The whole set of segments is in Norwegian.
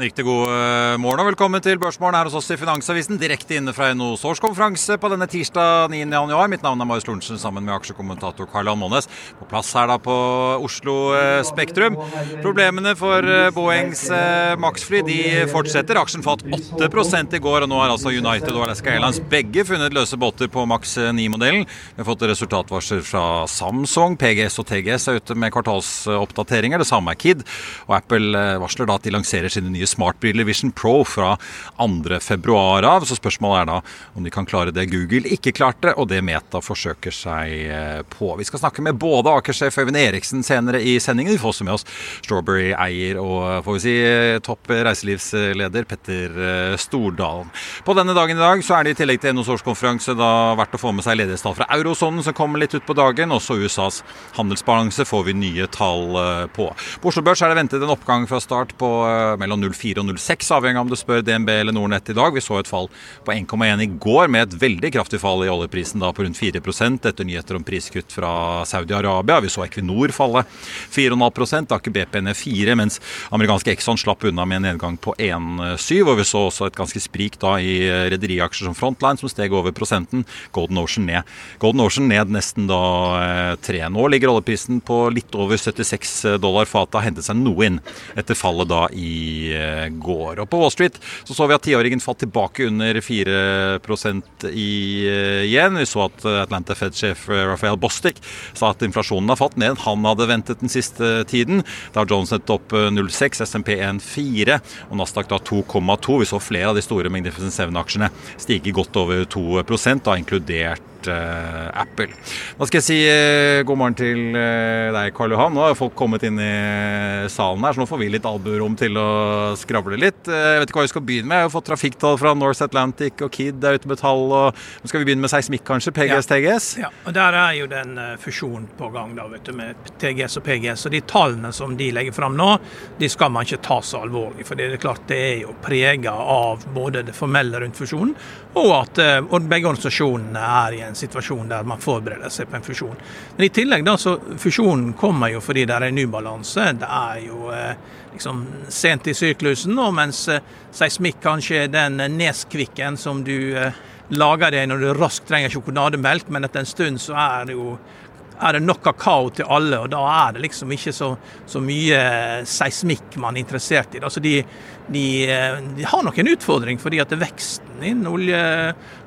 En riktig god eh, morgen og velkommen til Børsmorgen her hos oss i Finansavisen. Direkte inne fra NHOs årskonferanse på denne tirsdag 9. januar. Mitt navn er Marius Lorentzen sammen med aksjekommentator Karl Månes. På plass her da på Oslo eh, Spektrum. Problemene for eh, Boeings Maxfly de fortsetter. Aksjen falt 8 i går, og nå har altså United og Alaska Airlines begge funnet løse båter på Max 9-modellen. Vi har fått resultatvarsler fra Samsung. PGS og TGS er ute med kvartalsoppdateringer. Det samme er Kid. Og Apple varsler da at de lanserer sine nye smartbriller Vision Pro fra 2.2 av. Så spørsmålet er da om de kan klare det Google ikke klarte, og det Meta forsøker seg eh, på. Vi skal snakke med både Aker-sjef Øyvind Eriksen senere i sendingen. Vi får også med oss Strawberry-eier og får vi si topp reiselivsleder Petter eh, Stordalen. På denne dagen i dag så er det i tillegg til NHOs årskonferanse da verdt å få med seg ledighetstall fra eurosonen som kommer litt ut på dagen. Også USAs handelsbalanse får vi nye tall eh, på. På Oslo Børs er det ventet en oppgang fra start på mellom 0,4 og 0,6, avhengig av om du spør DNB eller Nordnett i dag. Vi så et fall på 1,1 i går, med et veldig kraftig fall i oljeprisen da på rundt 4 etter nyheter om priskutt fra Saudi-Arabia. Vi så Equinor falle 4,5 Aker BP ned 4 mens amerikanske Exxon slapp unna med en nedgang på 1,7. Og vi så også et ganske sprik da i rederiaksjer som Frontline, som steg over prosenten. Golden Ocean ned. Golden Ocean ned nesten da 3. Nå ligger oljeprisen på litt over 76 dollar fatet, har hentet seg noe inn etter fallet da i går. Og På Wall Street så, så vi at tiåringen falt tilbake under 4 i, igjen. Vi så at Atlanta Fed-sjef Rafael Bostic sa at inflasjonen har falt ned han hadde ventet den siste tiden. Da har Jones opp 0,6, SMP 1,4 og Nasdaq da 2,2. Vi så flere av de store Magnificent Seven-aksjene stige godt over 2% da inkludert Apple. Da skal jeg si uh, god morgen til uh, deg, Karl Johan. Nå har folk kommet inn i salen her, så nå får vi litt albuerom til å skravle litt. Uh, jeg vet ikke hva vi skal begynne med. Jeg har fått trafikktall fra North Atlantic og Kid er ute med tall. og Nå skal vi begynne med seismikk, kanskje? PGS, ja. TGS? Ja, og Der er jo den fusjonen på gang da, vet du, med TGS og PGS. Og De tallene som de legger fram nå, de skal man ikke ta så alvorlig. For det er klart det er jo prega av både det formelle rundt fusjonen, og at og begge organisasjonene er i en situasjon der man forbereder seg på en fusjon. Men i tillegg da, så Fusjonen kommer jo fordi det er en ubalanse. Det er jo eh, liksom sent i syklusen, og mens eh, seismikk kanskje er den neskvikken som du eh, lager deg når du raskt trenger sjokolademelk, men etter en stund så er det jo er det nok kakao til alle, og da er det liksom ikke så, så mye seismikk man er interessert i. Altså de, de, de, har nok en utfordring, fordi at veksten innen olje,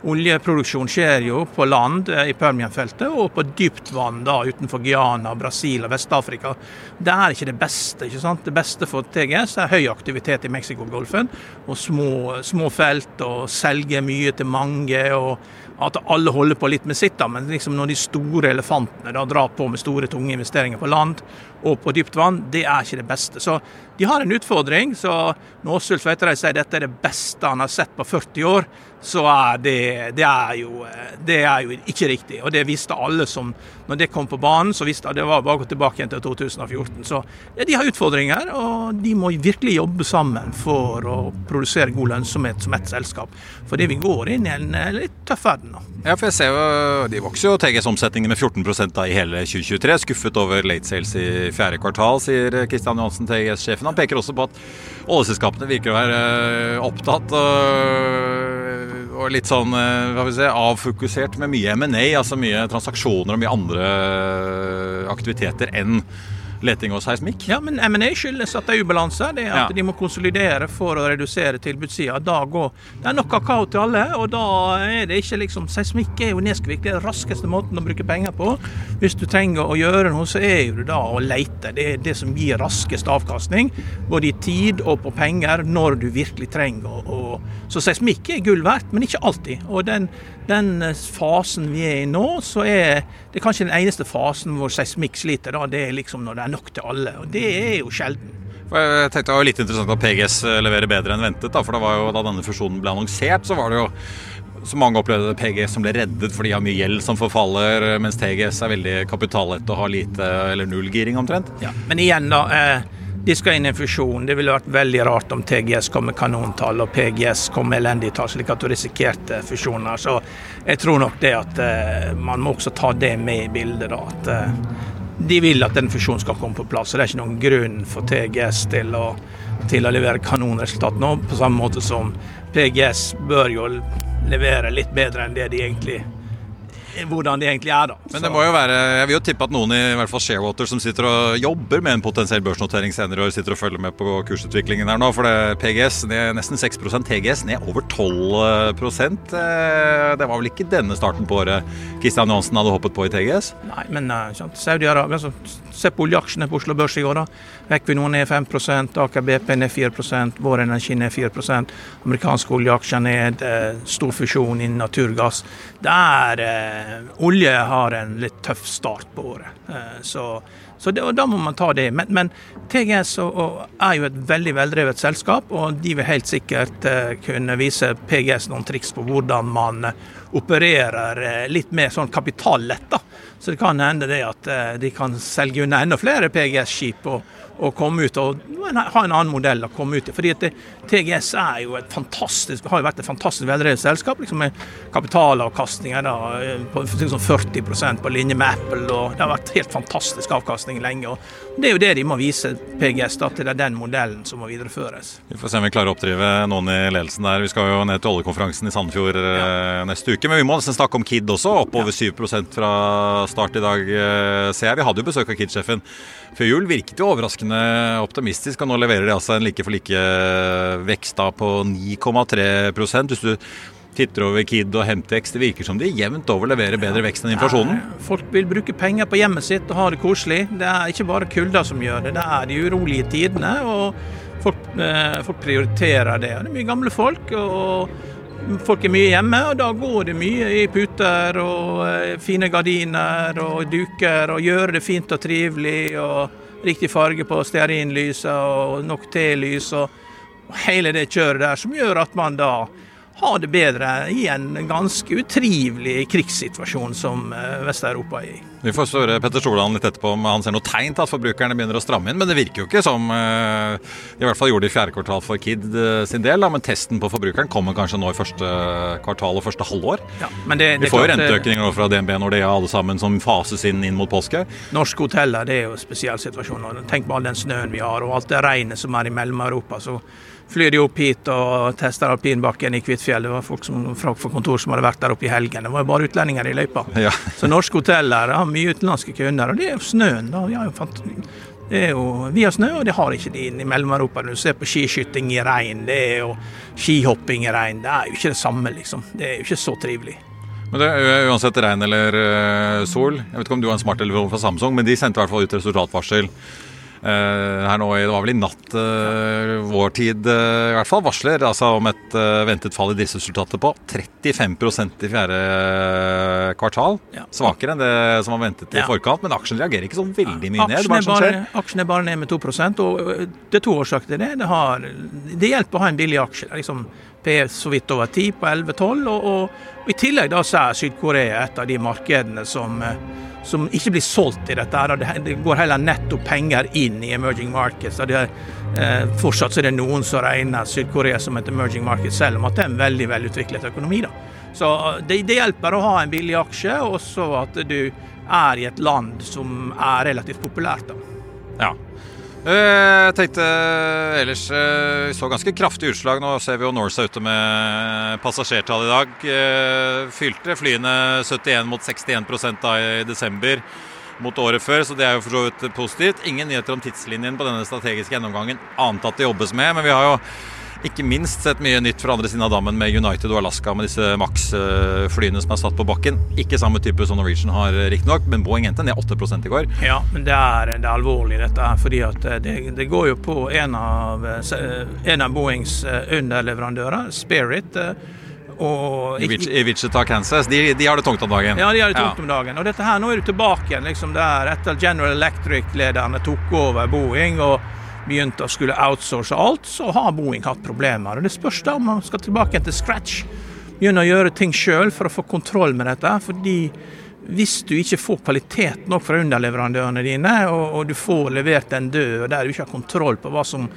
oljeproduksjon skjer jo på land i Permian-feltet og på dypt vann da utenfor Guyana, Brasil og Vest-Afrika. Det er ikke det beste. ikke sant? Det beste for TGS er høy aktivitet i Mexicogolfen og små, små felt og selge mye til mange. og at alle holder på litt med sitt, da, men liksom når de store elefantene da drar på med store, tunge investeringer på land og på dypt vann, det er ikke det beste. Så de har en utfordring. så Når Åshild Tveitereid sier dette er det beste han har sett på 40 år, så er det, det, er jo, det er jo ikke riktig. Og det visste alle som Når det kom på banen, så visste alle det var bare å gå tilbake igjen til 2014. Så ja, de har utfordringer, og de må virkelig jobbe sammen for å produsere god lønnsomhet som ett selskap. Fordi vi går inn i en litt tøff verden nå. Ja, for jeg ser jo, De vokser jo TGS-omsetningen med 14 da i hele 2023. Skuffet over late sales i fjerde kvartal, sier Kristian Johansen, TGS-sjefen. Han peker også på at oljeselskapene virker å være opptatt. og og litt sånn eh, hva vil si, avfokusert med mye M&A, altså mye transaksjoner og mye andre aktiviteter enn leting og seismikk. Ja, men M&A skyldes at det er ubalanse. Det er at ja. de må konsolidere for å redusere tilbudssida. Det er nok kakao til alle, og da er det ikke liksom Seismikk er jo nedskvikk. Det er den raskeste måten å bruke penger på. Hvis du trenger å gjøre noe, så er jo det da å leite. Det er det som gir raskest avkastning, både i tid og på penger, når du virkelig trenger å Så seismikk er gull verdt, men ikke alltid. Og den den eh, fasen vi er i nå, så er det kanskje den eneste fasen hvor seismikk sliter. Da, det er liksom når det er nok til alle. Og det er jo sjelden. Jeg tenkte Det var litt interessant at PGS eh, leverer bedre enn ventet. Da, for jo, da denne fusjonen ble annonsert, så var det jo så mange opplevde PGS som ble reddet fordi de har mye gjeld som forfaller, mens TGS er veldig kapitallett og har lite eller null giring omtrent. Ja, men igjen, da. Eh, de skal inn i en fusjon. Det ville vært veldig rart om TGS kom med kanontall og PGS kom med elendige tall, slik at du risikerte fusjoner. Så jeg tror nok det at uh, man må også ta det med i bildet. da, at uh, De vil at den fusjonen skal komme på plass. så Det er ikke noen grunn for TGS til å, til å levere kanonresultat nå, på samme måte som PGS bør jo levere litt bedre enn det de egentlig hvordan det egentlig er. da. Men det må jo være, Jeg vil jo tippe at noen i, i hvert fall Sharewater som sitter og jobber med en potensiell børsnotering senere i år, sitter og følger med på kursutviklingen her nå. For det PGS ned nesten 6% TGS ned over 12 eh, Det var vel ikke denne starten på året Kristian Johansen hadde hoppet på i TGS? Nei, men uh, Saudi-Arabia altså, Se på oljeaksjene på Oslo Børs i går. da. Equinor ned 5 Aker BP ned 4 Vår Energi ned 4 Amerikanske oljeaksjer ned. Uh, stor fusjon innen naturgass. Er uh, Eh, olje har en litt tøff start på året. Eh, så, så det, da må man ta det. Men, men TGS og, og er jo et veldig veldrevet selskap, og de vil helt sikkert eh, kunne vise PGS noen triks på hvordan man opererer uh, litt mer sånn kapitallett. da. Så det kan hende det at uh, de kan selge unna enda flere PGS-skip. og og, komme ut og ha en annen modell å komme ut i. Fordi at det, TGS er jo et fantastisk, har jo vært et fantastisk veldrevet selskap liksom med kapitalavkastninger da, på liksom 40% på linje med Apple. og Det har vært helt fantastisk avkastning lenge. og Det er jo det de må vise PGS, da, til det er den modellen som må videreføres. Vi får se om vi klarer å oppdrive noen i ledelsen der. Vi skal jo ned til oljekonferansen i Sandefjord ja. Eh, neste uke. Men vi må nesten snakke om Kid også. Oppover ja. 7% fra start i dag, eh, ser jeg. Vi hadde jo besøk av Kid-sjefen før jul. Virket jo overraskende optimistisk, og nå leverer de altså en like for like vekst da på 9,3 Hvis du titter over Kid og Hemtex, det virker som de jevnt over leverer bedre vekst enn inflasjonen. Folk vil bruke penger på hjemmet sitt og ha det koselig. Det er ikke bare kulda som gjør det, det er de urolige tidene. og Folk, eh, folk prioriterer det. Det er mye gamle folk. og Folk er mye hjemme, og da går det mye i puter og eh, fine gardiner og duker, og gjøre det fint og trivelig, og riktig farge på stearinlyset og nok telys og hele det kjøret der, som gjør at man da ha det bedre i en ganske utrivelig krigssituasjon som eh, Vest-Europa er i. Vi får spørre Petter Stordalen litt etterpå om han ser noe tegn til at forbrukerne begynner å stramme inn. Men det virker jo ikke som eh, i hvert fall gjorde det i fjerde kvartal for Kid eh, sin del. Men testen på forbrukeren kommer kanskje nå i første kvartal og første halvår. Ja, det, Vi får jo renteøkninger fra DNB når det er alle sammen som fases inn inn mot påske. Norske hoteller det er jo en spesiell situasjon. Tenk på all den snøen vi har og alt det regnet som er i Mellom-Europa. så flyr de opp hit og tester alpinbakken i Kvitfjell. Det var folk som, fra kontor som hadde vært der oppe i helgen. Det var jo bare utlendinger i løypa. Ja. Så norske hoteller har mye utenlandske kunder. Og det er jo snøen. da. Vi har jo fant det er jo, vi har snø, og det har ikke de i Mellom-Europa. Når du ser på skiskyting i regn, det er jo skihopping i regn. Det er jo ikke det samme, liksom. Det er jo ikke så trivelig. Men det er Uansett regn eller uh, sol, jeg vet ikke om du har en smarttelefon fra Samsung, men de sendte i hvert fall ut resultatvarsel Eh, her nå, Det var vel i natt eh, vår tid eh, i hvert fall, varsler altså om et ventet fall i driftsresultatet på 35% i fjerde kvartal. Ja. Svakere enn det som var ventet i ja. forkant, men aksjen reagerer ikke sånn veldig mye ned. Aksjen er, bare, aksjen er bare ned med 2% og det er to årsaker til det. Det, har, det hjelper å ha en billig aksje. Liksom P så vidt over 10 på 11-12. Og, og, og, i tillegg da så er Syd-Korea et av de markedene som som ikke blir solgt i dette. her. Det går heller netto penger inn i emerging markets. Det er, eh, fortsatt er det noen som regner Syd-Korea som et emerging market, selv om at det er en veldig velutviklet økonomi. Da. Så eh, det, det, hjelper å ha en billig aksje, og så at du er i et land som er relativt populært. Da. Ja. Eh, Jeg tenkte ellers eh, Vi så ganske kraftig utslag. Nå ser vi jo Norse ute med passasjertall i dag. Eh, Fylte flyene 71 mot 61 da i desember mot året før, så det er jo for så vidt positivt. Ingen nyheter om tidslinjen på denne strategiske gjennomgangen, annet at det jobbes med. Men vi har jo ikke minst sett mye nytt fra andre siden av dammen med United og Alaska med disse Max-flyene som er satt på bakken. Ikke samme type som Norwegian har, riktignok, men Boeing endte ned 8 i går. Ja, men det er, det er alvorlig dette her, fordi at eh, det, det går jo på en av, eh, en av Boeings eh, underleverandører, Spirit. Og I Wich- I Wichita, Kansas. De, de har det tungt om dagen. Ja, de har det tungt om dagen. Og dette her, nå er du tilbake igjen liksom der etter General Electric-lederne tok over Boeing og begynte å skulle outsource alt, så har Boeing hatt problemer. Og Det spørs da om man skal tilbake til scratch. Begynne å gjøre ting sjøl for å få kontroll med dette. fordi hvis du ikke får kvalitet nok fra underleverandørene dine, og, og du får levert en og der du ikke har kontroll på hva som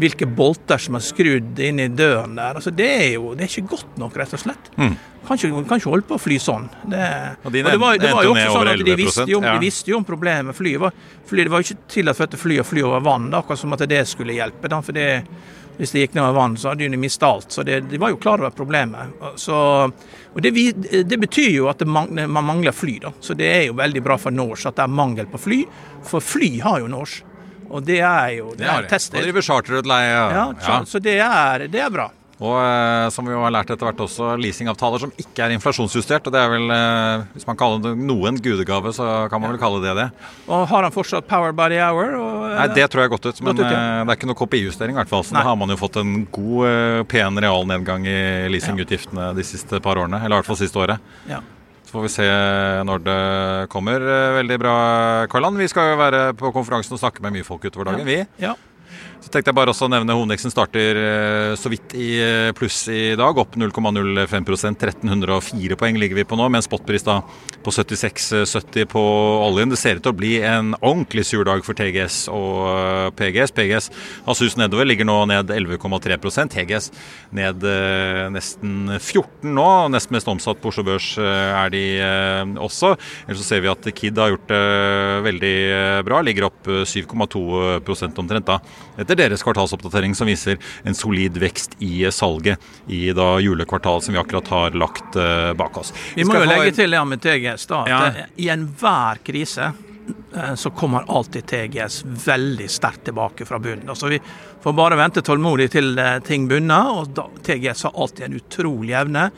hvilke bolter som er skrudd inn i døren der. Altså, det er jo det er ikke godt nok, rett og slett. Kan, ikke, kan ikke holde på å fly sånn. Det, Og de det var, det var jo også sånn at de visste jo, ja. de visste jo om problemet med flyet. Var, flyet. Det var jo ikke tillatt for dette flyet å fly over vann, da, akkurat som at det skulle hjelpe. Da, for det, hvis det gikk ned over vann, så hadde de mista alt. Så det, de var jo klar over problemet. Så, og det, det betyr jo at det mangler, man mangler fly, da. Så det er jo veldig bra for Norse at det er mangel på fly. For fly har jo Norse. Og det er jo Det det er testet. Og driver charterutleie. Ja, Ja. så det er, det er bra. Og eh, som vi jo har lært etter hvert også, leasingavtaler som ikke er inflasjonsjustert. Og det er vel, eh, hvis man kaller det noen gudegave, så kan man vel kalle det det. Og har han fortsatt power by the hour? Og, Nei, det tror jeg godt ut, men ut, ja. eh, det er ikke noe KPI-justering i hvert fall. Så Nei. da har man jo fått en god, eh, pen realnedgang i leasingutgiftene de siste par årene. Eller i hvert fall siste året. ja. Får vi se når det kommer. Veldig bra, Karland. Vi skal jo være på konferansen og snakke med mye folk utover dagen, vi. ja. Så tenkte jeg bare også å nevne hovedindeksen starter eh, så vidt i eh, pluss i dag, opp 0,05% 1304 poeng ligger vi på nå, med en spotpris da på 76,70 på oljen. Det ser ut til å bli en ordentlig sur dag for TGS og eh, PGS. PGS har sus nedover, ligger nå ned 11,3% TGS ned eh, nesten 14 nå. Nest mest omsatt på Oslo Børs eh, er de eh, også. Ellers så ser vi at Kid har gjort det veldig eh, bra, ligger opp eh, 7,2% omtrent da etter deres kvartalsoppdatering som viser en solid vekst i salget i da julekvartalet som vi akkurat har lagt eh, bak oss. Vi må jo legge en- til det med TGS da, at Ja. eh, i enhver krise eh, så kommer alltid TGS veldig sterkt tilbake fra bunnen. Altså Vi får bare vente tålmodig til ting bunner, og da, TGS har alltid en utrolig evne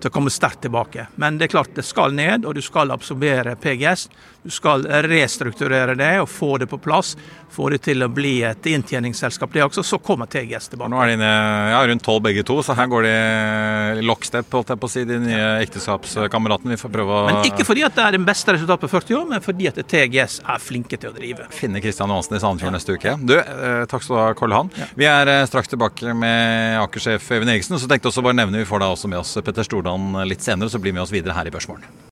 til å komme sterkt tilbake. Men det er klart det skal ned, og du skal absorbere PGS. Du skal restrukturere det og få det på plass. Få det til å bli et inntjeningsselskap, det også. Så kommer TGS tilbake. Nå er de ja, rundt tolv begge to, så her går de lockstep, holdt jeg på å si, de nye ekteskapskameratene. Vi får prøve å Men ikke fordi at det er det beste resultatet på 40 år, men fordi at TGS er flinke til å drive. finne Kristian Johansen i Sandefjord neste uke. Du, eh, takk skal du ha, Karl Han. Vi er eh, straks tilbake med Aker-sjef Even Eriksen. Så tenkte jeg også bare nevne vi får da også med oss Petter Stordalen litt senere, så blir vi med oss videre her i Børsmorgen.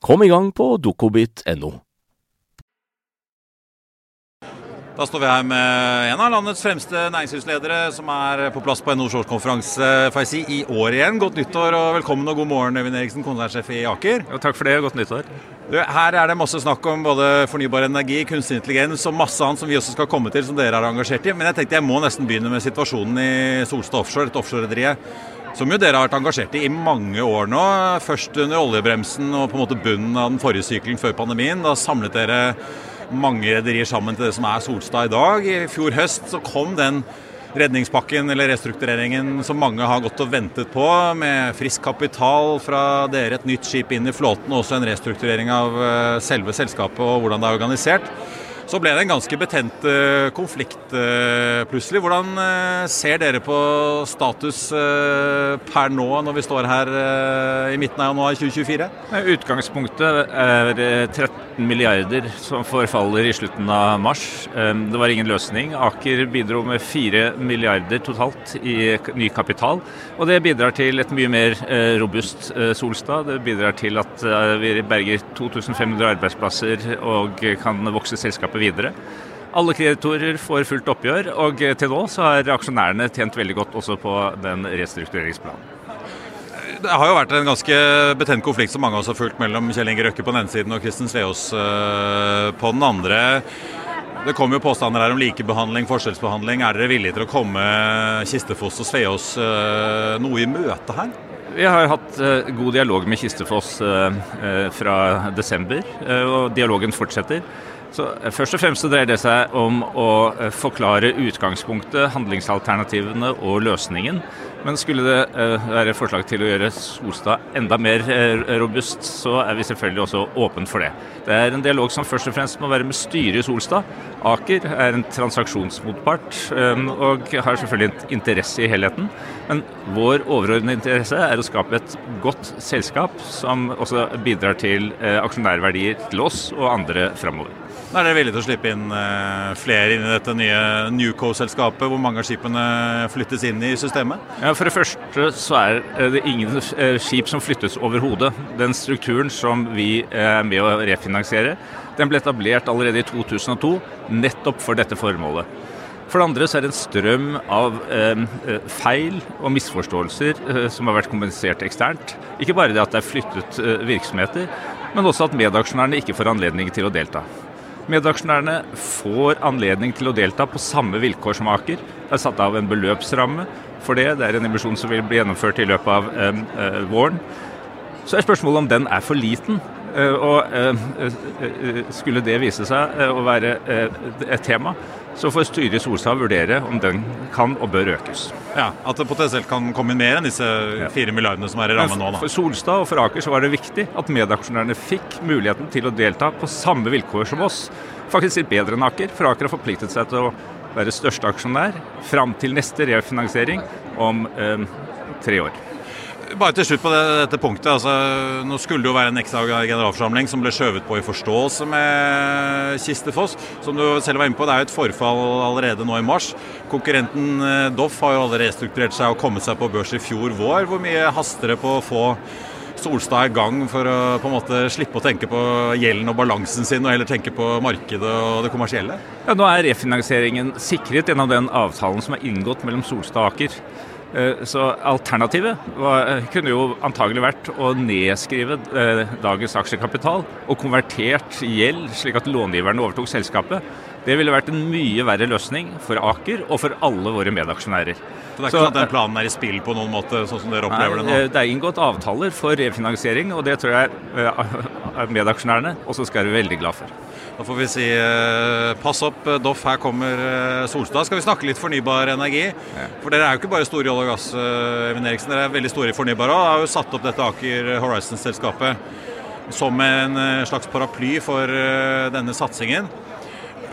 Kom i gang på dokobit.no. Da står vi her med en av landets fremste næringslivsledere som er på plass på NHOs årskonferanse si, i år igjen. Godt nyttår og velkommen og god morgen, Øyvind Eriksen, konsernsjef i Aker. Jo, takk for det, godt nyttår. Du, her er det masse snakk om både fornybar energi, kunstig intelligens og masse annet som vi også skal komme til, som dere er engasjert i. Men jeg tenkte jeg må nesten begynne med situasjonen i Solstad Offshore, et offshorerederiet som jo dere har vært engasjert i i mange år nå. Først under oljebremsen og på en måte bunnen av den forrige sykelen før pandemien. Da samlet dere mange rederier sammen til det som er Solstad i dag. I fjor høst så kom den redningspakken eller restruktureringen som mange har gått og ventet på, med frisk kapital fra dere, et nytt skip inn i flåten og også en restrukturering av eh, selve selskapet og hvordan det er organisert. Så ble det en ganske betent uh, konflikt uh, plutselig. Hvordan uh, ser dere på status per nå, når vi står her i midten av januar 2024? Utgangspunktet er 13 milliarder som forfaller i slutten av mars. Det var ingen løsning. Aker bidro med 4 milliarder totalt i ny kapital. Og det bidrar til et mye mer robust Solstad. Det bidrar til at vi berger 2500 arbeidsplasser og kan vokse selskapet selskapet videre. Alle kreditorer får fullt oppgjør, og til nå så har aksjonærene tjent veldig godt også på den restruktureringsplanen. Det har jo vært en ganske betent konflikt som mange av oss har fulgt mellom Kjell Inge Røkke på den ene siden og Kristin Sveås eh, på den andre. Det kommer jo påstander her om likebehandling, forskjellsbehandling. Er dere villige til å komme Kistefoss og Sveås eh, noe i møte her? Vi har hatt eh, god dialog med Kistefoss fra desember, og dialogen fortsetter. Så eh, Først og fremst dreier det seg om å eh, forklare utgangspunktet, handlingsalternativene og løsningen. Men skulle det uh, være forslag til å gjøre Solstad enda mer robust, så er vi selvfølgelig også åpen for det. Det er en dialog som først og fremst må være med styret i Solstad. Aker er en transaksjonsmotpart og har selvfølgelig interesse i helheten. Men vår overordnede interesse er å skape et godt selskap som også bidrar til aksjonærverdier til oss og andre framover. Er dere villige til å slippe inn eh, flere inn i dette nye Newco-selskapet, hvor mange av skipene flyttes inn i systemet? Ja, For det første så er det ingen eh, skip som flyttes overhodet. Den strukturen som vi er med å refinansiere, den ble etablert allerede i 2002 nettopp for dette formålet. For det andre så er det en strøm av eh, feil og misforståelser eh, som har vært kompensert eksternt. Ikke bare det at det er flyttet eh, virksomheter, men også at medaksjonærene ikke får anledning til å delta. Medaksjonærene får anledning til å delta på samme vilkår som Aker. Det er satt av en beløpsramme for det. Det er en emisjon som vil bli gjennomført i løpet av eh, eh, våren. Så er spørsmålet om den er for liten. Eh, og eh, skulle det vise seg å være et tema, så får styret i Solstad vurdere om den kan og bør økes. Ja, At det potensielt kan komme inn mer enn disse fire milliardene som er i rammen nå? Da. For Solstad og for Aker så var det viktig at medaksjonærene fikk muligheten til å delta på samme vilkår som oss. Faktisk litt bedre enn Aker, for Aker har forpliktet seg til å være største aksjonær fram til neste refinansiering om eh, tre år. Bare til slutt på det, dette punktet. Altså, nå skulle det jo være en ekstra generalforsamling som ble skjøvet på i forståelse med Kistefoss. Som du selv var inne på, det er jo et forfall allerede nå i mars. Konkurrenten eh, Doff har jo allerede restrukturert seg og kommet seg på børs i fjor vår. Hvor mye haster det på å få Solstad i gang for å på en måte slippe å tenke på gjelden og balansen sin, og heller tenke på markedet og det kommersielle? Ja, Nå er refinansieringen sikret gjennom den avtalen som er inngått mellom Solstad og Aker. Eh, så alternativet var, eh, kunne jo antagelig vært å nedskrive eh, dagens aksjekapital og konvertert gjeld, slik at långiverne overtok selskapet. Det ville vært en mye verre løsning for Aker og for alle våre medaksjonærer. Så det er ikke sånn at den planen er i spill på noen måte, sånn som dere opplever nei, det nå? Det er inngått avtaler for refinansiering, og det tror jeg medaksjonærene også skal være veldig glad for. Da får vi si eh, pass opp, eh, Doff, her kommer eh, Solstad. Skal vi snakke litt fornybar energi? For dere er jo ikke bare store i olje og gass, Øyvind Eriksen. Dere er veldig store i fornybar òg. Har jo satt opp dette Aker Horizons-selskapet som en slags paraply for denne satsingen.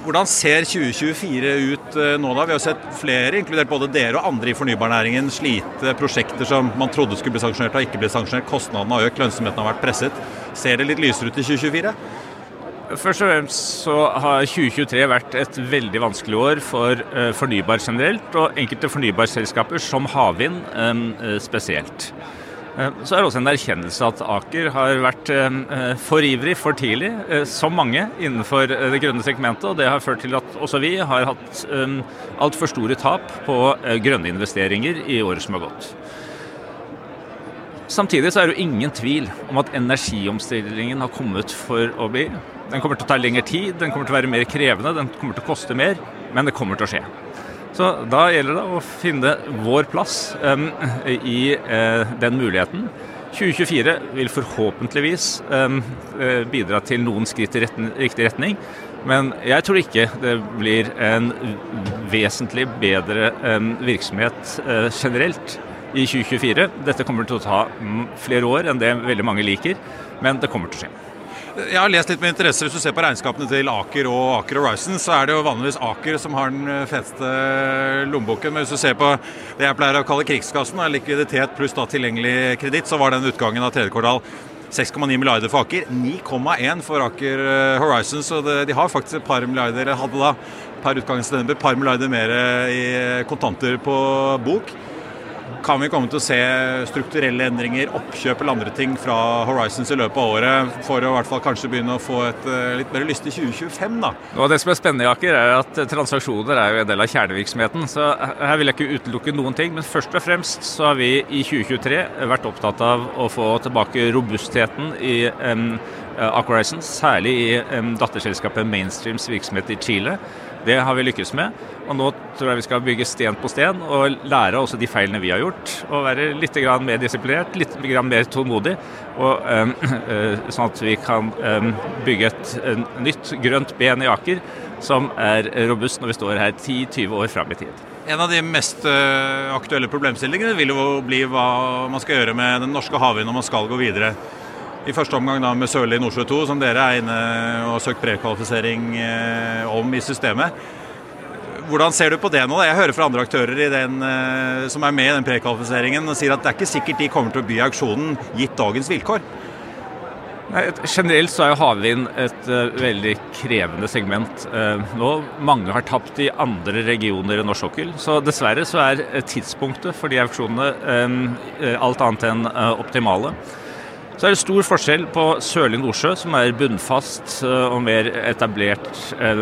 Hvordan ser 2024 ut nå da? Vi har sett flere, inkludert både dere og andre i fornybarnæringen, slite prosjekter som man trodde skulle bli sanksjonert og ikke ble sanksjonert. Kostnadene har økt, lønnsomheten har vært presset. Ser det litt lysere ut i 2024? Først og fremst så har 2023 vært et veldig vanskelig år for eh, fornybar generelt, og enkelte fornybarselskaper som havvind eh, spesielt. Eh, Så er det også en erkjennelse at Aker har vært for ivrig for tidlig, som mange innenfor det grønne segmentet. og Det har ført til at også vi har hatt altfor store tap på grønne investeringer i året som har gått. Samtidig så er det jo ingen tvil om at energiomstillingen har kommet for å bli. Den kommer til å ta lengre tid, den kommer til å være mer krevende, den kommer til å koste mer, men det kommer til å skje. Så da gjelder det å finne vår plass um, i uh, den muligheten. 2024 vil forhåpentligvis um, eh, bidra til noen skritt i retten, riktig retning. Men jeg tror ikke det blir en vesentlig bedre um, virksomhet uh, generelt i 2024. Dette kommer til å ta mm, flere år enn det veldig mange liker, men det kommer til å skje. Jeg har lest litt med interesse. Hvis du ser på regnskapene til Aker og Aker Horizon, så er det jo vanligvis Aker som har den eh, feteste lommeboken. Men hvis du ser på det jeg pleier å kalle krigskassen, likviditet pluss da tilgjengelig kreditt, så var den utgangen av tredje kvartal 6,9 milliarder for Aker, 9,1 for Aker eh, Horizon. Så det, de har faktisk et par milliarder, hadde da per utgangen av et par milliarder mer i kontanter på bok. Kan vi komme til å se strukturelle endringer, oppkjøp eller andre ting fra Horizons i løpet av året, for å i hvert fall kanskje begynne å få et eh, litt mer lystig 2025, da? Og Det som er spennende Aker, er at transaksjoner er jo en del av kjernevirksomheten. Så her vil jeg ikke utelukke noen ting. Men først og fremst så har vi i 2023 vært opptatt av å få tilbake robustheten i um, Aker Horizons, særlig i um, datterselskapet Mainstreams virksomhet i Chile. Det har vi lykkes med. Og nå tror jeg vi skal bygge sten på sten og lære også de feilene vi har gjort. Og være litt mer disiplinert, litt mer tålmodig. Og, um, sånn at vi kan um, bygge et, nytt grønt ben i Aker som er robust når vi står her 10-20 år fram i tid. En av de mest eh, aktuelle problemstillingene vil jo bli hva man skal gjøre med den norske havvinden når man skal gå videre. I første omgang da med Sørli Nordsjø 2, som dere er inne og har søkt prekvalifisering eh, om i systemet. Hvordan ser du på det nå? Jeg hører fra andre aktører den, eh, som er med i den prekvalifiseringen og sier at det er ikke sikkert de kommer til å by auksjonen gitt dagens vilkår. Nei, generelt så er jo havvind et uh, veldig krevende segment uh, nå. Mange har tapt i andre regioner i norsk sokkel. Så dessverre så er tidspunktet for de auksjonene uh, alt annet enn optimale. Så er det stor forskjell på Sørlig Nordsjø, som er bunnfast og mer etablert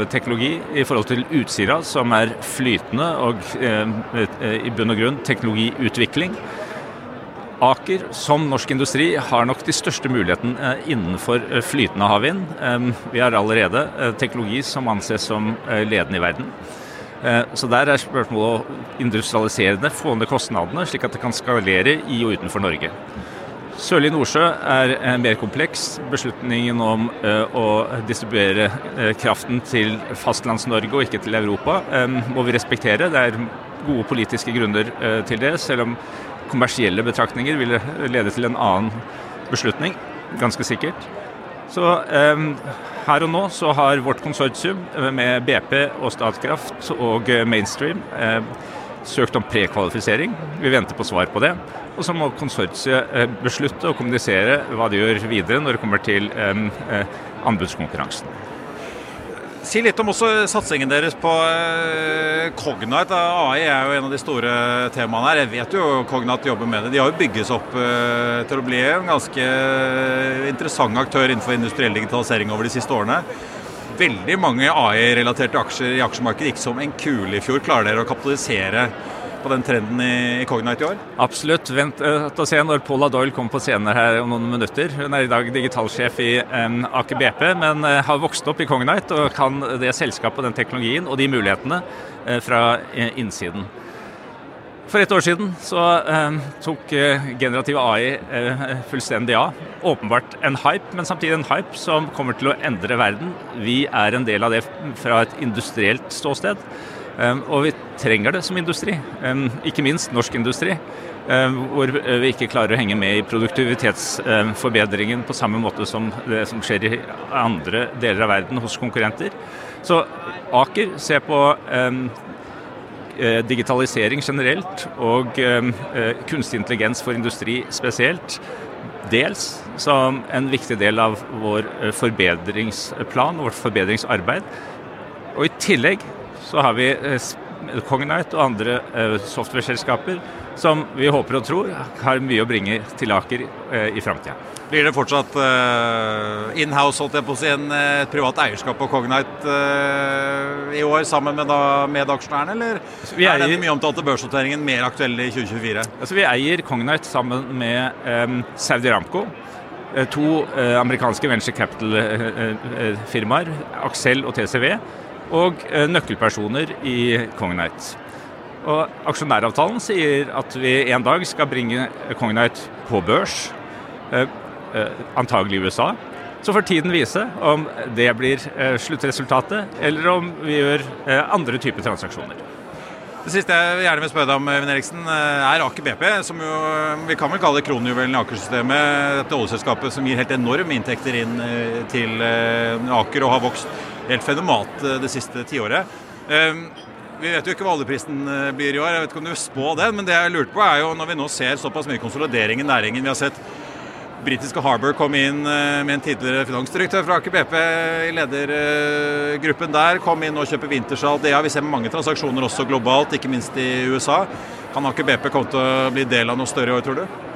teknologi, i forhold til Utsira, som er flytende og i bunn og grunn teknologiutvikling. Aker, som norsk industri, har nok de største mulighetene innenfor flytende havvind. Vi har allerede teknologi som anses som ledende i verden. Så der er spørsmålet å industrialisere det, få ned kostnadene, slik at det kan skalere i og utenfor Norge. Sørlig Nordsjø er mer kompleks. Beslutningen om å distribuere kraften til Fastlands-Norge og ikke til Europa må vi respektere. Det er gode politiske grunner til det, selv om kommersielle betraktninger ville lede til en annen beslutning, ganske sikkert. Så eh, her og nå så har vårt konsortium med BP og Statkraft og Mainstream eh, søkt om prekvalifisering. Vi venter på svar på det. Og så må konsortiet eh, beslutte og kommunisere hva de gjør videre når det kommer til anbudskonkurransen. Si litt om også satsingen deres på eh, Cognite. AI er jo en av de store temaene her. Jeg vet jo Cognite jobber med det. De har jo bygges opp eh, til å bli en ganske interessant aktør innenfor industriell digitalisering over de siste årene. Veldig mange AI-relaterte aksjer i aksjemarkedet gikk som en kule i fjor. Klarer dere å kapitalisere på den trenden i, Cognite i år? Absolutt. Vent og til å se når Paula Doyle kommer på scenen her om noen minutter. Hun er i dag digitalsjef i um, Aker BP, men uh, har vokst opp i Cognite og kan det selskapet, den teknologien og de mulighetene fra innsiden. For et år siden så eh, tok eh, generativ AI eh, fullstendig av. Åpenbart en hype, men samtidig en hype som kommer til å endre verden. Vi er en del av det fra et industrielt ståsted. Eh, og vi trenger det som industri. Eh, ikke minst norsk industri. Eh, hvor vi ikke klarer å henge med i produktivitetsforbedringen på samme måte som det som skjer i andre deler av verden hos konkurrenter. Så Aker ser på digitalisering generelt og eh, eh, kunstig intelligens for industri spesielt. Dels som en viktig del av vår forbedringsplan og vårt forbedringsarbeid. Og i tillegg så har vi Cognite og andre software-selskaper som vi håper og tror har mye å bringe til Aker i framtida. Blir det fortsatt uh, in-house, holdt jeg på å si, en, privat eierskap på Cognite i år sammen med da, medaksjonærene, eller vi er den mye omtalte børsnoteringen mer aktuell i 2024? Altså, vi eier Cognite sammen med um, Saudi Ramco. To amerikanske venture capital-firmaer, Axel og TCV, og nøkkelpersoner i Cognite. Og Aksjonæravtalen sier at vi en dag skal bringe Cognite på børs. Eh, antagelig i USA. Så får tiden vise om det blir eh, sluttresultatet, eller om vi gjør eh, andre typer transaksjoner. Det siste jeg gjerne vil spørre deg om, Even Eriksen, er Aker BP, som jo vi kan vel kalle kronjuvelen i Aker-systemet. Dette oljeselskapet som gir helt enorme inntekter inn til Aker og har vokst helt fenomenalt det siste tiåret. Vi vet jo ikke hva oljeprisen blir i år, jeg vet ikke om du vil spå det. Men det jeg lurte på er jo når vi nå ser såpass mye konsolidering i næringen. Vi har sett britiske Harbour komme inn eh, med en tidligere finansdirektør fra Aker BP i ledergruppen der. Kom inn og kjøpe Wintershall. Det har vi sett mange transaksjoner også globalt, ikke minst i USA. Kan Aker BP komme til å bli del av noe større i år, tror du?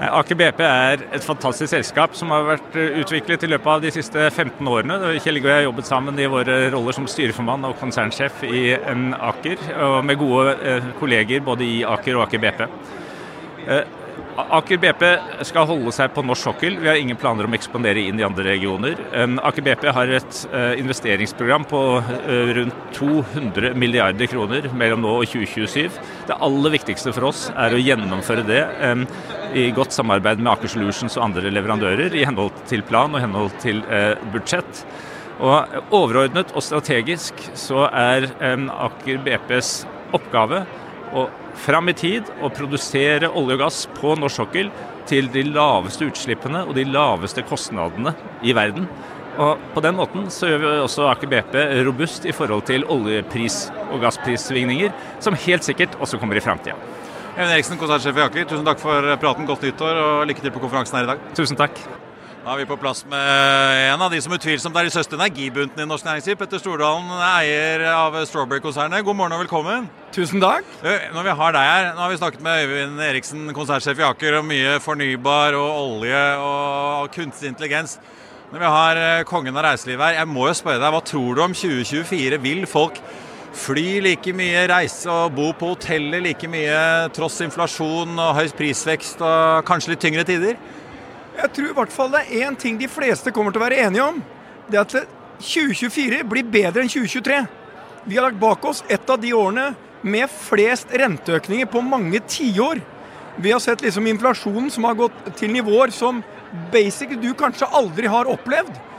Eh, Aker BP er et fantastisk selskap som har vært eh, utviklet i løpet av de siste 15 årene. Kjell Inge og jeg har jobbet sammen i våre roller som styreformann og konsernsjef i en Aker, og med gode kolleger både i Aker og Aker BP. Aker BP skal holde seg på norsk sokkel. Vi har ingen planer om å ekspandere inn i andre regioner. Aker BP har et eh, investeringsprogram på eh, rundt 200 milliarder kroner mellom nå og 2027. Det aller viktigste for oss er å gjennomføre det i godt samarbeid med Aker Solutions og andre leverandører, i henhold til plan og henhold til eh, budsjett. Og Overordnet og strategisk så er Aker BPs oppgave å fram i tid å produsere olje og gass på norsk sokkel til de laveste utslippene og de laveste kostnadene i verden. Og På den måten så gjør vi også Aker BP robust i forhold til oljepris- og gassprissvingninger, som helt sikkert også kommer i framtida. Even Eriksen, konsertsjef i Aker, tusen takk for praten. Godt nyttår og lykke til på konferansen her i dag. Tusen takk. Da er vi på plass med en av de som utvilsomt er de største energibuntene i norsk næringsliv. Petter Stordalen, eier av Strawberry-konsernet. God morgen og velkommen. Tusen takk. Når vi har deg her, Nå har vi snakket med Øyvind Eriksen, konsernsjef i Aker, om mye fornybar og olje og kunstig intelligens. Når vi har eh, kongen av reiselivet her, jeg må jo spørre deg, hva tror du om 2024? Vil folk fly like mye, reise og bo på hotellet like mye, tross inflasjon og høy prisvekst og kanskje litt tyngre tider? Jeg tror i hvert fall det er én ting de fleste kommer til å være enige om. Det er at 2024 blir bedre enn 2023. Vi har lagt bak oss et av de årene med flest renteøkninger på mange tiår. Vi har sett liksom inflasjonen som har gått til nivåer som basic du kanskje aldri har opplevd.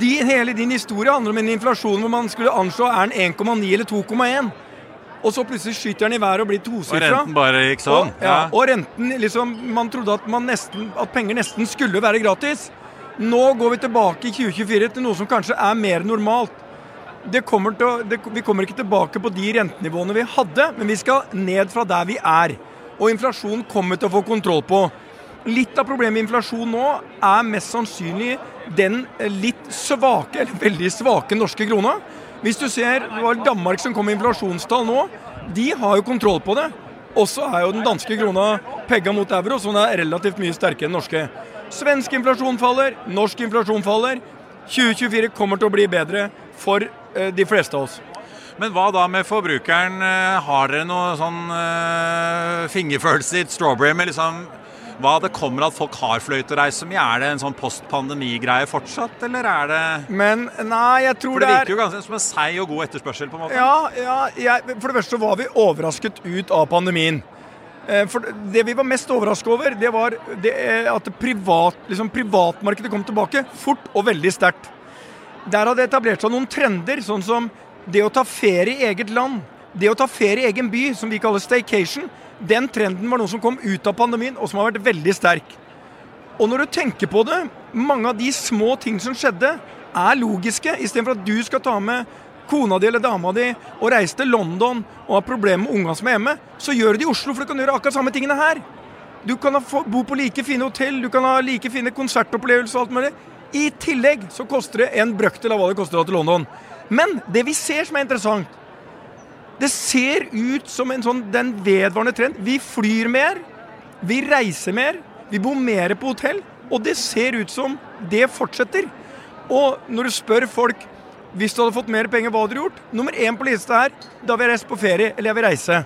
De, hele din historie handler om en inflasjon hvor man skulle anslå er den 1,9 eller 2,1. Og så plutselig skyter den i været og blir tosifra. Og renten bare gikk sånn? Og, ja, og renten liksom Man trodde at, man nesten, at penger nesten skulle være gratis. Nå går vi tilbake i 2024 til noe som kanskje er mer normalt. Kommer å, det, vi kommer ikke tilbake på de rentenivåene vi hadde, men vi skal ned fra der vi er. Og inflasjonen kommer til å få kontroll på. Litt av problemet med inflasjon nå er mest sannsynlig den litt svake, eller veldig svake norske krona. Hvis du ser det var Danmark som kom med inflasjonstall nå, de har jo kontroll på det. Også er jo den danske krona pegga mot euro, så den er relativt mye sterkere enn norske. Svensk inflasjon faller, norsk inflasjon faller. 2024 kommer til å bli bedre for eh, de fleste av oss. Men hva da med forbrukeren? Eh, har dere noe sånn uh, fingerfølelse i strawberry med liksom hva det kommer at folk har fløytereise så mye. Er det en sånn post-pandemi-greie fortsatt, eller er det Men nei, jeg tror det er For det virker er jo ganske som en seig og god etterspørsel, på en måte. Ja, ja jeg, for det første var vi overrasket ut av pandemien. Eh, For Det vi var mest overrasket over, det var det, eh, at privat, liksom privatmarkedet kom tilbake fort og veldig sterkt. Der hadde det etablert seg noen trender, sånn som det å ta ferie i eget land. Det å ta ferie i egen by, som vi kaller staycation. Den trenden var noe som kom ut av pandemien, og som har vært veldig sterk. Og når du tenker på det, mange av de små ting som skjedde, er logiske. Istedenfor at du skal ta med kona di eller dama di og reise til London og ha problemer med unga som er hjemme, så gjør du det i Oslo, for du kan gjøre akkurat samme tingene her. Du kan bo på like fine hotell, du kan ha like fine konsertopplevelser og alt mulig. I tillegg så koster det en brøkdel av hva det koster å dra til London. Men det vi ser som er interessant, det ser ut som en sånn, den vedvarende trend. Vi flyr mer, vi reiser mer, vi bor mer på hotell, og det ser ut som det fortsetter. Og når du spør folk hvis du hadde fått mer penger, hva hadde du gjort? Nummer én på lista er da vil jeg reise på ferie, eller jeg vil reise.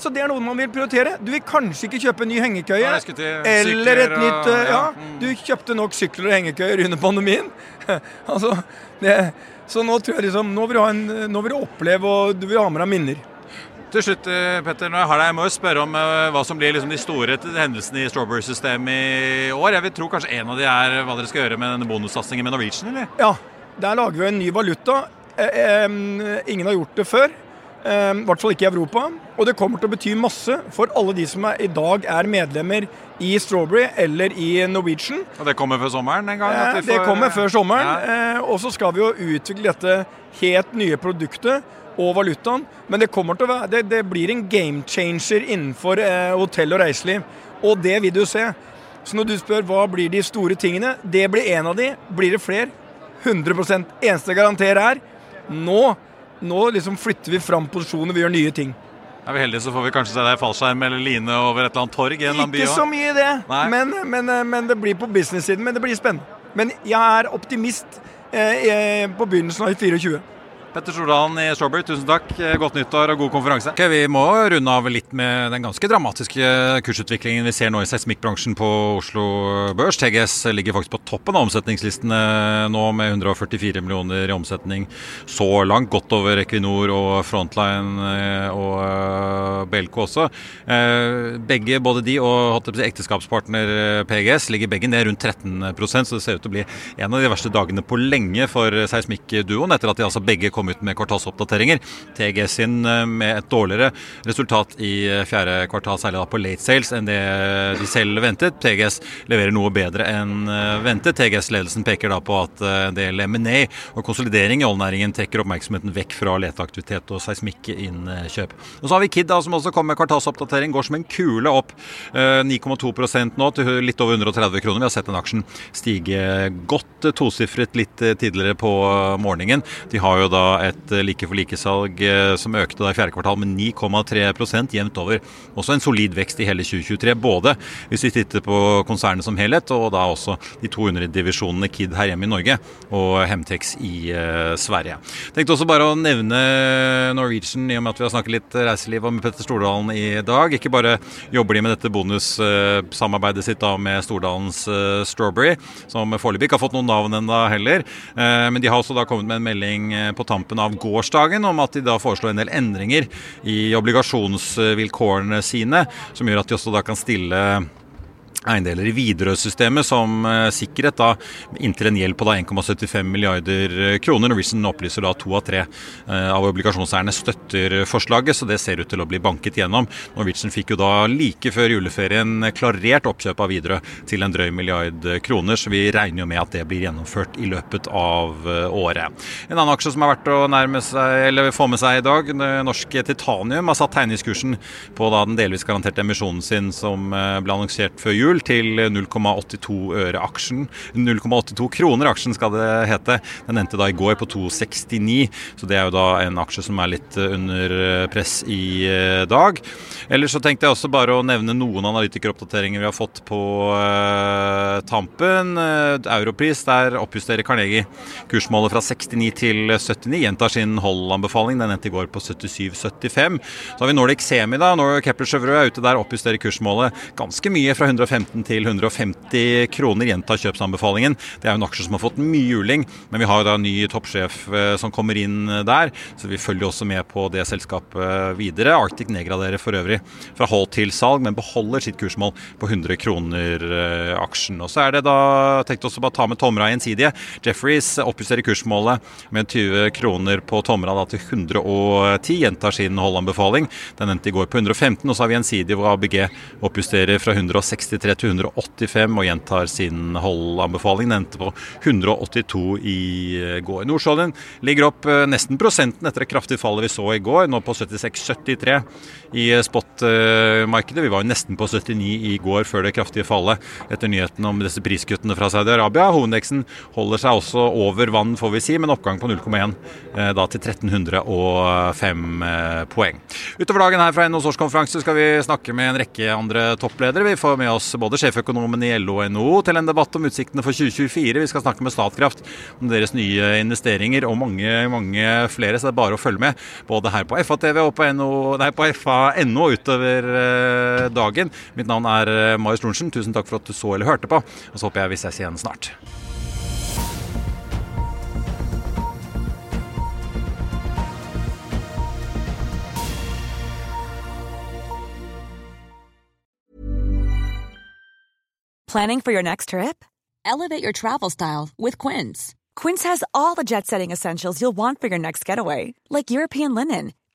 Så det er noe man vil prioritere. Du vil kanskje ikke kjøpe en ny hengekøye. Nei, sykler, eller et nytt og- eh, Ja, ja, mm. du kjøpte nok sykler og hengekøyer under pandemien. altså, det, så nå tror jeg liksom Nå vil du, ha en, nå vil du oppleve, og du vil ha med deg minner. Til slutt, eh, Petter, når jeg har deg, jeg må jo spørre om eh, hva som blir liksom de store hendelsene i Strawberry-systemet i år. Jeg vil tro kanskje en av de er hva dere skal gjøre med denne bonussatsingen med Norwegian, eller? Ja, der lager vi en ny valuta. Eh, eh, ingen har gjort det før. Eh, I hvert fall ikke i Europa. Og det kommer til å bety masse for alle de som er, i dag er medlemmer i Strawberry eller i Norwegian. Og det kommer før sommeren en gang? Eh, vi det kommer før sommeren. Ja. Eh, og så skal vi jo utvikle dette helt nye produktet og valutaen. Men det, være, det, det blir en game changer innenfor eh, hotell og reiseliv. Og det vil du se. Så når du spør hva blir de store tingene, det blir en av de. Blir det flere? 100 Eneste jeg garanterer er nå, nå liksom flytter vi fram posisjoner, vi gjør nye ting. Er vi heldige, så får vi kanskje se deg i fallskjerm eller line over et eller annet torg i en Ikke så mye mye det, men, men, men det blir på business-siden. Men det blir spennende. Men jeg er optimist eh, eh, på begynnelsen av 24. Petter Stordalen i Strawberry, tusen takk. Eh, Godt nyttår og god konferanse. Okay, Vi må runde av litt med den ganske dramatiske kursutviklingen vi ser nå i seismikkbransjen på Oslo Børs. TGS ligger faktisk på toppen av omsetningslistene nå med 144 millioner i omsetning så langt. Godt over Equinor og Frontline eh, og eh, Belco også. Begge, både de og ekteskapspartner PGS ligger begge ned rundt 13% så det ser ut til å bli en av de verste dagene på lenge for seismikkduoen, etter at de altså begge kom ut med kvartalsoppdateringer. TGS sin eh, med et dårligere resultat i eh, fjerde kvartal, særlig da på late sales, enn det de selv ventet. TGS leverer noe bedre enn eh, ventet. TGS-ledelsen peker da på at eh, en del M&A og konsolidering i oljenæringen trekker oppmerksomheten vekk fra leteaktivitet og seismikkinnkjøp. Og så har vi Kid da, som også kom med kvartalsoppdatering, går som en kule opp eh, 9,2% nå til litt over 130 kroner. Vi har sett den aksjen stige godt eh, tosifret litt eh, tidligere på eh, morgenen. De har jo da et like for like-salg eh, som økte i fjerde kvartal med 9,3% jevnt over. Også en solid vekst i hele 2023, både hvis vi titter på konsernet som helhet, og da også de 200 divisjonene Kid her hjemme i Norge og Hemtex i eh, Sverige. Tenkte også bare å nevne Norwegian, i og med at vi har snakket litt reiseliv med Petter Stordalen i dag. Ikke bare jobber de med dette bonussamarbeidet sitt da med Stordalens eh, Strawberry, som foreløpig ikke har fått noen navn ennå heller. Men de har også da kommet med en melding på tampen av gårsdagen om at de da foreslår en del endringer i obligasjonsvilkårene sine, som gjør at de også da kan stille eiendeler i Widerøe-systemet som eh, sikkerhet da inntil en gjeld på 1,75 milliarder kroner. Norwegian opplyser da to av tre eh, av obligasjonseierne støtter forslaget, så det ser ut til å bli banket gjennom. Norwegian fikk jo da like før juleferien klarert oppkjøp av Widerøe til en drøy milliard kroner, så vi regner jo med at det blir gjennomført i løpet av eh, året. En annen aksje som er verdt å nærme seg, eller få med seg i dag, norske Titanium har satt tegningskursen på da den delvis garanterte emisjonen sin som eh, ble annonsert før jul null til 0,82 øre aksjen. 0,82 kroner aksjen skal det hete. Den endte da i går på 2,69, så det er jo da en aksje som er litt under press i dag. Ellers så tenkte jeg også bare å nevne noen analytikeroppdateringer vi har fått på uh, tampen. Europris, der oppjusterer Carnegie kursmålet fra 69 til 79. Gjentar sin hold-anbefaling. Den endte i går på 77,75. Så har vi Nordic Semi, da. Når Kepler Chevrolet er ute der, oppjusterer kursmålet ganske mye, fra 115 til 150 kroner. Gjentar kjøpsanbefalingen. Det er jo en aksje som har fått mye juling, men vi har jo da en ny toppsjef uh, som kommer inn der, så vi følger også med på det selskapet videre. Arctic nedgraderer for øvrig fra hold til salg, men beholder sitt kursmål på 100 kroner eh, aksjen. Og så er det da tenkt også bare ta med Tomra gjensidige. Jeffreys oppjusterer kursmålet med 20 kroner på Tomra da til 110. Gjentar sin holdanbefaling. Den endte i går på 115. Og så har vi gjensidige hvor ABG oppjusterer fra 163 til 185 og gjentar sin holdanbefaling. Den endte på 182 i eh, går. Nordsjøoljen ligger opp eh, nesten prosenten etter det kraftige fallet vi så i går, nå på 76,73 i spot-markedet. Vi var jo nesten på 79 i går før det kraftige fallet etter nyheten om disse priskuttene fra Saudi-Arabia. Hovedindeksen holder seg også over vann, får vi si, med en oppgang på 0,1 eh, da til 1305 eh, poeng. Utover dagen her fra NHOs årskonferanse skal vi snakke med en rekke andre toppledere. Vi får med oss både sjeføkonomen i LO og NHO til en debatt om utsiktene for 2024. Vi skal snakke med Statkraft om deres nye investeringer og mange, mange flere, så det er bare å følge med både her på FA-TV og på, NO, nei, på FA.no utover eh, dagen. Mitt navn er eh, Marius Lorentzen. Tusen takk for at du så eller hørte på. Og så håper jeg vi ses igjen snart. Planning for your next trip? Elevate your travel style with Quince. Quince has all the jet setting essentials you'll want for your next getaway, like European linen